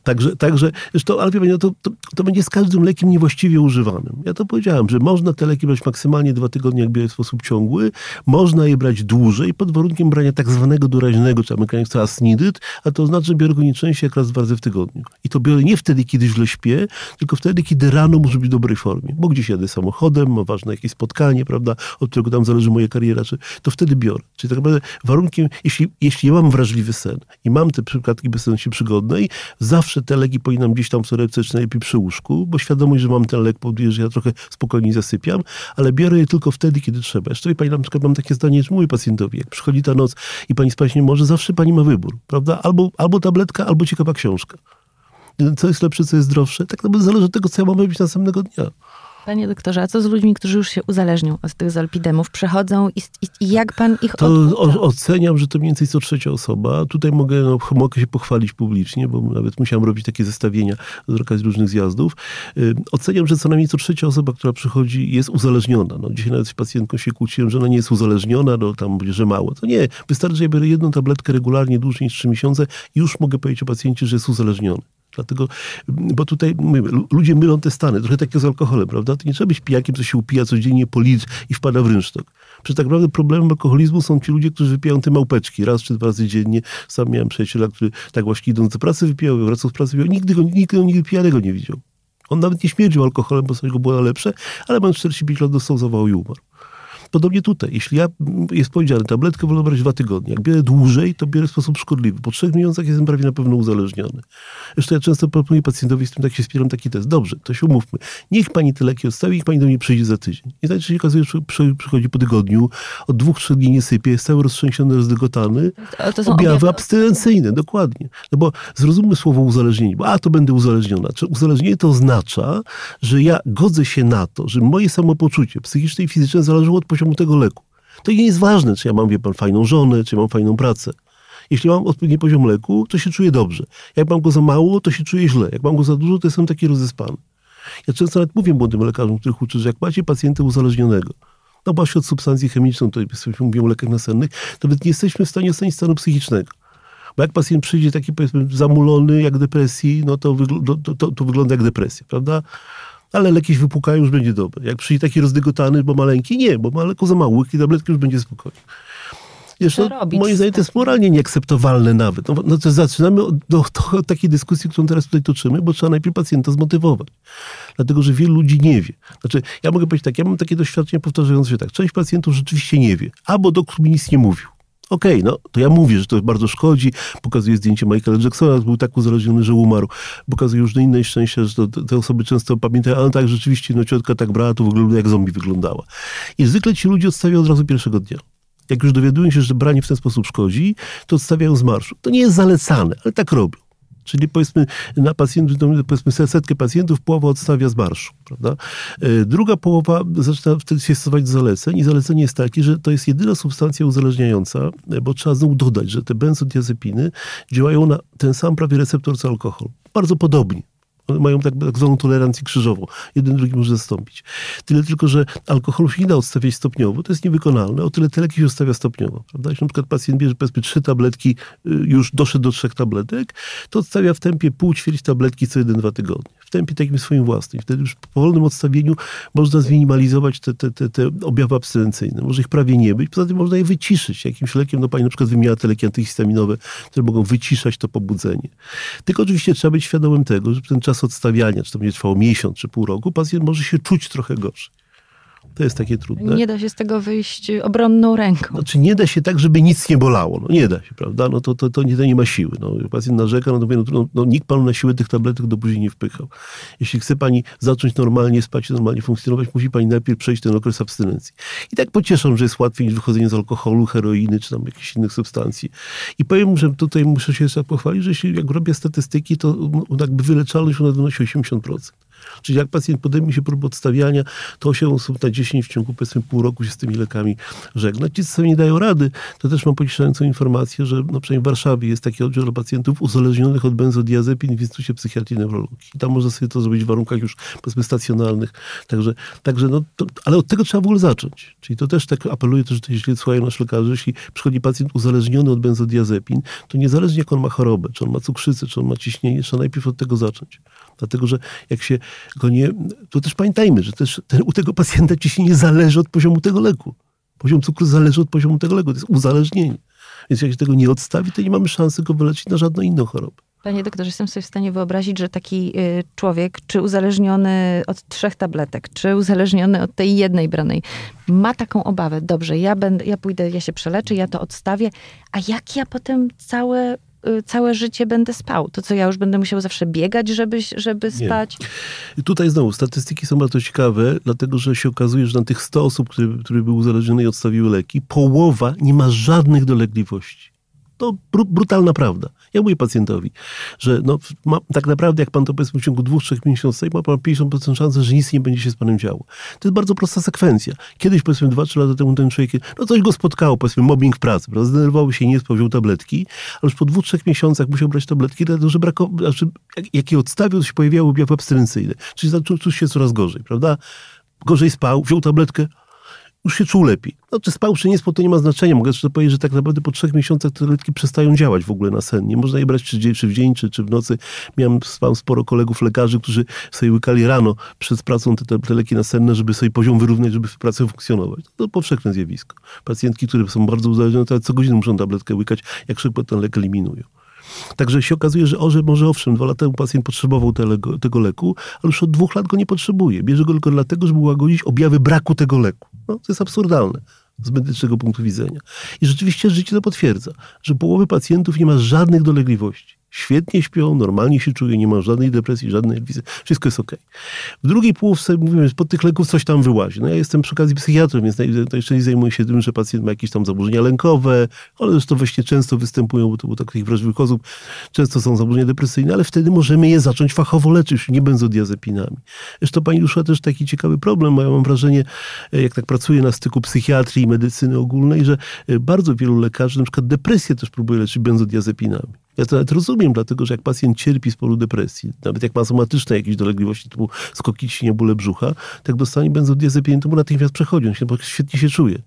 Także, także zresztą, ale wie pani, no to, to, to, będzie z każdym lekiem niewłaściwie używanym. Ja to powiedziałem, że można te leki brać maksymalnie dwa tygodnie, jak bierze w sposób ciągły. Można je brać dłużej pod warunkiem brania tak zwanego doraźnego, czy amerykanie chcą asnidyt, a to znaczy, że biorę go nie częściej jak raz dwa razy w tygodniu. I to biorę nie wtedy, kiedy źle śpię, tylko wtedy, kiedy rano muszę być w dobrej formie. Bo gdzieś jadę samochodem, mam ważne jakieś spotkanie, prawda, od którego tam zależy moja kariera, czy, to wtedy biorę. Czyli tak naprawdę warunkiem, jeśli, jeśli mam wrażliwy sen i mam te przypadki bezsenności przygodnej, zawsze te leki powinnam gdzieś tam w torebce, czy najlepiej przy łóżku, bo świadomość, że mam ten lek powoduje, że ja trochę spokojniej zasypiam, ale biorę je tylko wtedy, kiedy trzeba. Jeszcze pani na przykład mam takie zdanie, że mówię pacjentowi, jak przychodzi ta noc i pani spać nie może, zawsze pani ma wybór, prawda? Albo, albo tabletka, albo ciekawa książka. Co jest lepsze, co jest zdrowsze? Tak naprawdę zależy od tego, co ja mam robić następnego dnia. Panie doktorze, a co z ludźmi, którzy już się uzależnią od tych zolpidemów, przechodzą i, i, jak pan ich To o, oceniam, że to mniej więcej co trzecia osoba. Tutaj mogę, no, mogę się pochwalić publicznie, bo nawet musiałem robić takie zestawienia z okazji różnych zjazdów. Yy, oceniam, że co najmniej co trzecia osoba, która przychodzi jest uzależniona. No, dzisiaj nawet z pacjentką się kłóciłem, że ona nie jest uzależniona, no tam że mało. To nie, wystarczy, że ja biorę jedną tabletkę regularnie dłużej niż 3 miesiące i już mogę powiedzieć o pacjencie, że jest uzależniony. Dlatego, bo tutaj ludzie mylą te stany, trochę takie z alkoholem, prawda? To nie trzeba być pijakiem, co się upija codziennie po litr i wpada w rynsztok. Przecież tak naprawdę problemem alkoholizmu są ci ludzie, którzy wypijają te małpeczki raz czy dwa razy dziennie. Sam miałem przyjaciela, który tak właśnie idąc do pracy wypijał, wracał z pracy, wypijał. Nigdy go, nigdy nigdy pijanego nie widział. On nawet nie śmierdził alkoholem, bo sobie go było lepsze, ale mając 45 lat dostał zawał i umarł. Podobnie tutaj. Jeśli ja, jest powiedziane, tabletkę wolę brać dwa tygodnie. Jak biorę dłużej, to biorę w sposób szkodliwy. Po trzech miesiącach jestem prawie na pewno uzależniony. Zresztą ja często proponuję pacjentowi, z tym tak się spieram taki test. Dobrze, to się umówmy. Niech pani te leki odstawi, niech pani do mnie przyjdzie za tydzień. I tak się okazuje, że przychodzi po tygodniu, od dwóch, trzech dni nie sypie, jest cały roztrzęsiony, rozdygotany. Objawy, objawy abstynencyjne, dokładnie. No bo zrozummy słowo uzależnienie, bo a, to będę uzależniona. Czy uzależnienie to oznacza, że ja godzę się na to, że moje samopoczucie psychiczne i fizyczne zależało od poziomu tego leku. To nie jest ważne, czy ja mam, wie pan, fajną żonę, czy mam fajną pracę. Jeśli mam odpowiedni poziom leku, to się czuję dobrze. Jak mam go za mało, to się czuję źle. Jak mam go za dużo, to jestem taki rozespany. Ja często nawet mówię młodym lekarzom, których uczę, że jak macie pacjenta uzależnionego, no właśnie od substancji chemicznej, to mówimy o lekach nasennych, to nawet nie jesteśmy w stanie ocenić stanu psychicznego. Bo jak pacjent przyjdzie taki, powiedzmy, zamulony, jak depresji, no to, to, to, to wygląda jak depresja, prawda? Ale leki się wypukają, już będzie dobre. Jak przyjdzie taki rozdygotany, bo maleńki, nie, bo ma leku za mało, i tabletki już będzie spokojnie. Jeszcze, moim zdaniem to jest moralnie nieakceptowalne nawet. No, no to zaczynamy od, do, do, takiej dyskusji, którą teraz tutaj toczymy, bo trzeba najpierw pacjenta zmotywować. Dlatego, że wielu ludzi nie wie. Znaczy, ja mogę powiedzieć tak, ja mam takie doświadczenie powtarzające się tak. Część pacjentów rzeczywiście nie wie, albo doktor mi nic nie mówił. Okej, okay, no to ja mówię, że to bardzo szkodzi. Pokazuję zdjęcie Michaela Jacksona, był tak uzależniony, że umarł. Pokazuję różne inne szczęścia, że to, te osoby często pamiętają, ale tak, rzeczywiście, no ciotka tak brała, to wygląda jak zombie wyglądała. I zwykle ci ludzie odstawiają od razu pierwszego dnia. Jak już dowiadują się, że branie w ten sposób szkodzi, to odstawiają z marszu. To nie jest zalecane, ale tak robią. Czyli powiedzmy na pacjentów, powiedzmy setkę pacjentów połowa odstawia z marszu, prawda? E, druga połowa zaczyna wtedy się stosować zaleceń i zalecenie jest takie, że to jest jedyna substancja uzależniająca, e, bo trzeba znowu dodać, że te benzodiazepiny działają na ten sam prawie receptor co alkohol. Bardzo podobnie. Mają tak, tak zwaną tolerancję krzyżową. Jeden drugi może zastąpić. Tyle tylko, że alkoholu się nie da odstawiać stopniowo. To jest niewykonalne. O tyle te leki się odstawia stopniowo. Prawda? Jeśli na przykład pacjent bierze powiedzmy trzy tabletki, y, już doszedł do trzech tabletek, to odstawia w tempie pół ćwierć tabletki co jeden, dwa tygodnie. W tempie takim swoim własnym. Wtedy już po powolnym odstawieniu można zminimalizować te, te, te, te objawy abstynencyjne. Może ich prawie nie być. Poza tym można je wyciszyć jakimś lekiem. No pani na przykład wymienia te leki antyhistaminowe, które mogą wyciszać to pobudzenie. Tylko oczywiście trzeba być świadomym tego, że ten czas czas odstawiania, czy to będzie trwało miesiąc, czy pół roku, pacjent może się czuć trochę gorzej. To jest takie trudne. Nie da się z tego wyjść obronną ręką. Znaczy nie da się tak, żeby nic nie bolało. No nie da się, prawda? No to, to, to, nie, to nie ma siły. No, pacjent narzeka, no to mówię, no, no, nikt panu na siłę tych tabletek do buzi nie wpychał. Jeśli chce pani zacząć normalnie spać, normalnie funkcjonować, musi pani najpierw przejść ten okres abstynencji. I tak pocieszam, że jest łatwiej niż wychodzenie z alkoholu, heroiny, czy tam jakichś innych substancji. I powiem, że tutaj muszę się jeszcze pochwalić, że jeśli jak robię statystyki, to no, jakby wyleczalność ona wynosi 80%. Czyli jak pacjent podejmie się próby odstawiania, to 8 osób na 10 w ciągu powiedzmy pół roku się z tymi lekami żegna. Ci, co sobie nie dają rady, to też mam pocieszającą informację, że no przynajmniej w Warszawie jest taki oddział dla pacjentów uzależnionych od benzodiazepin w Instytucie Psychiatrii i Neurologii. I tam można sobie to zrobić w warunkach już powiedzmy stacjonalnych. Także, także no, to, ale od tego trzeba w ogóle zacząć. Czyli to też tak apeluję, to jeśli słuchają nasz lekarze, jeśli przychodzi pacjent uzależniony od benzodiazepin, to niezależnie jak on ma chorobę, czy on ma cukrzycę, czy on ma ciśnienie, trzeba najpierw od tego zacząć. Dlatego, że jak się go nie... To też pamiętajmy, że też ten, u tego pacjenta ciśnienie zależy od poziomu tego leku. Poziom cukru zależy od poziomu tego leku. To jest uzależnienie. Więc jak się tego nie odstawi, to nie mamy szansy go wyleczyć na żadną inną chorobę. Panie doktorze, jestem sobie w stanie wyobrazić, że taki y, człowiek, czy uzależniony od trzech tabletek, czy uzależniony od tej jednej branej, ma taką obawę. Dobrze, ja, będę, ja pójdę, ja się przeleczę, ja to odstawię, a jak ja potem całe całe życie będę spał. To co, ja już będę musiał zawsze biegać, żeby, żeby spać? Nie. Tutaj znowu, statystyki są bardzo ciekawe, dlatego że się okazuje, że na tych 100 osób, które, które były uzależnione i odstawiły leki, połowa nie ma żadnych dolegliwości. To brutalna prawda. Ja mówię pacjentowi, że no, ma, tak naprawdę jak pan to powiedzmy w ciągu dwóch, trzech miesięcy ma pan 50% szansy, że nic nie będzie się z panem działo. To jest bardzo prosta sekwencja. Kiedyś powiedzmy dwa, trzy lata temu ten człowiek, no coś go spotkało, powiedzmy mobbing w pracy, prawda? zdenerwował się, nie spał, tabletki, ale już po dwóch, trzech miesiącach musiał brać tabletki, dlatego że brakowało, znaczy, jak, jak je odstawił, to się pojawiały objawy abstynencyjne. Czyli zaczął czuć się coraz gorzej, prawda? Gorzej spał, wziął tabletkę, już się czuł lepiej. No, czy spał, czy nie spał, to nie ma znaczenia. Mogę jeszcze powiedzieć, że tak naprawdę po trzech miesiącach te tabletki przestają działać w ogóle na sen. Nie można je brać czy, czy w dzień, czy, czy w nocy. Miałem mam sporo kolegów lekarzy, którzy sobie łykali rano przed pracą te, te leki nasenne, żeby sobie poziom wyrównać, żeby w pracy funkcjonować. To powszechne zjawisko. Pacjentki, które są bardzo uzależnione, to co godzinę muszą tabletkę łykać, jak szybko ten lek eliminują. Także się okazuje, że orze, może owszem, dwa lata temu pacjent potrzebował tego, tego leku, ale już od dwóch lat go nie potrzebuje. Bierze go tylko dlatego, żeby łagodzić objawy braku tego leku. No, to jest absurdalne z medycznego punktu widzenia. I rzeczywiście życie to potwierdza, że połowy pacjentów nie ma żadnych dolegliwości świetnie śpią, normalnie się czują, nie ma żadnej depresji, żadnej nerwicy, wszystko jest ok. W drugiej połówce, mówimy, pod tych leków coś tam wyłazi. No ja jestem przy okazji psychiatrą, więc najczęściej zajmuję się tym, że pacjent ma jakieś tam zaburzenia lękowe, ale zresztą właśnie często występują, bo to u takich wrażliwych osób często są zaburzenia depresyjne, ale wtedy możemy je zacząć fachowo leczyć, nie benzodiazepinami. Zresztą pani ruszyła też taki ciekawy problem, bo ja mam wrażenie, e, jak tak pracuję na styku psychiatrii i medycyny ogólnej, że e, bardzo wielu lekarzy na przykład depresję też próbuje leczyć benzodiazepinami. Ja to nawet rozumiem, dlatego że jak pacjent cierpi z powodu depresji, nawet jak ma somatyczne jakieś dolegliwości typu skoki ciśnienia, bóle brzucha, tak dostanie benzodiazepinę, to mu natychmiast przechodzi, on się świetnie się czuje.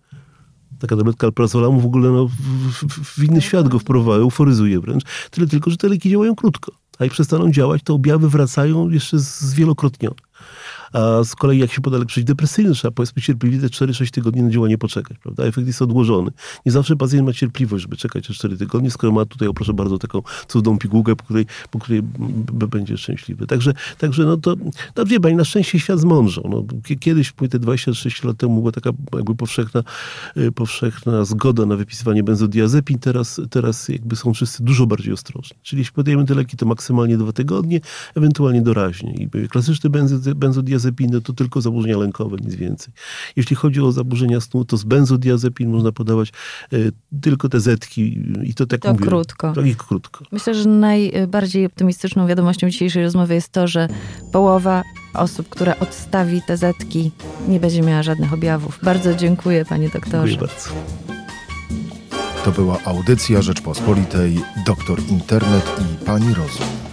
Taka tabletka alprazola mu w ogóle no, w, w, w inny świat go wprowadza, euforyzuje wręcz. Tyle tylko, że te leki działają krótko. A jak przestaną działać, to objawy wracają jeszcze zwielokrotnione. A z kolei jak się poda lek przeciwdepresyjny, trzeba powiedzmy cierpliwie te 4-6 tygodni na działanie poczekać, prawda? Efekt jest odłożony. Nie zawsze pacjent ma cierpliwość, żeby czekać te 4 tygodnie, skoro ma tutaj, o proszę bardzo, taką cudną pigułkę, po której, po której będzie szczęśliwy. Także, także no to, no wie pani, na szczęście świat zmądrzał. No, kiedyś, te 26 lat temu była taka jakby powszechna, y, powszechna zgoda na wypisywanie benzodiazepin, teraz, teraz jakby są wszyscy dużo bardziej ostrożni. Czyli jeśli podajemy te leki, to maksymalnie dwa tygodnie, ewentualnie doraźnie. I klasyczny benzodiazepin benzodiazepiny to tylko zaburzenia lękowe, nic więcej. Jeśli chodzi o zaburzenia snu, to z benzodiazepin można podawać y, tylko te zetki i to tak To mówię, krótko. Tak i krótko. Myślę, że najbardziej optymistyczną wiadomością dzisiejszej rozmowy jest to, że połowa osób, która odstawi te zetki, nie będzie miała żadnych objawów. Bardzo dziękuję, panie doktorze. Dziękuję bardzo. To była audycja Rzeczpospolitej, doktor Internet i pani Rozum.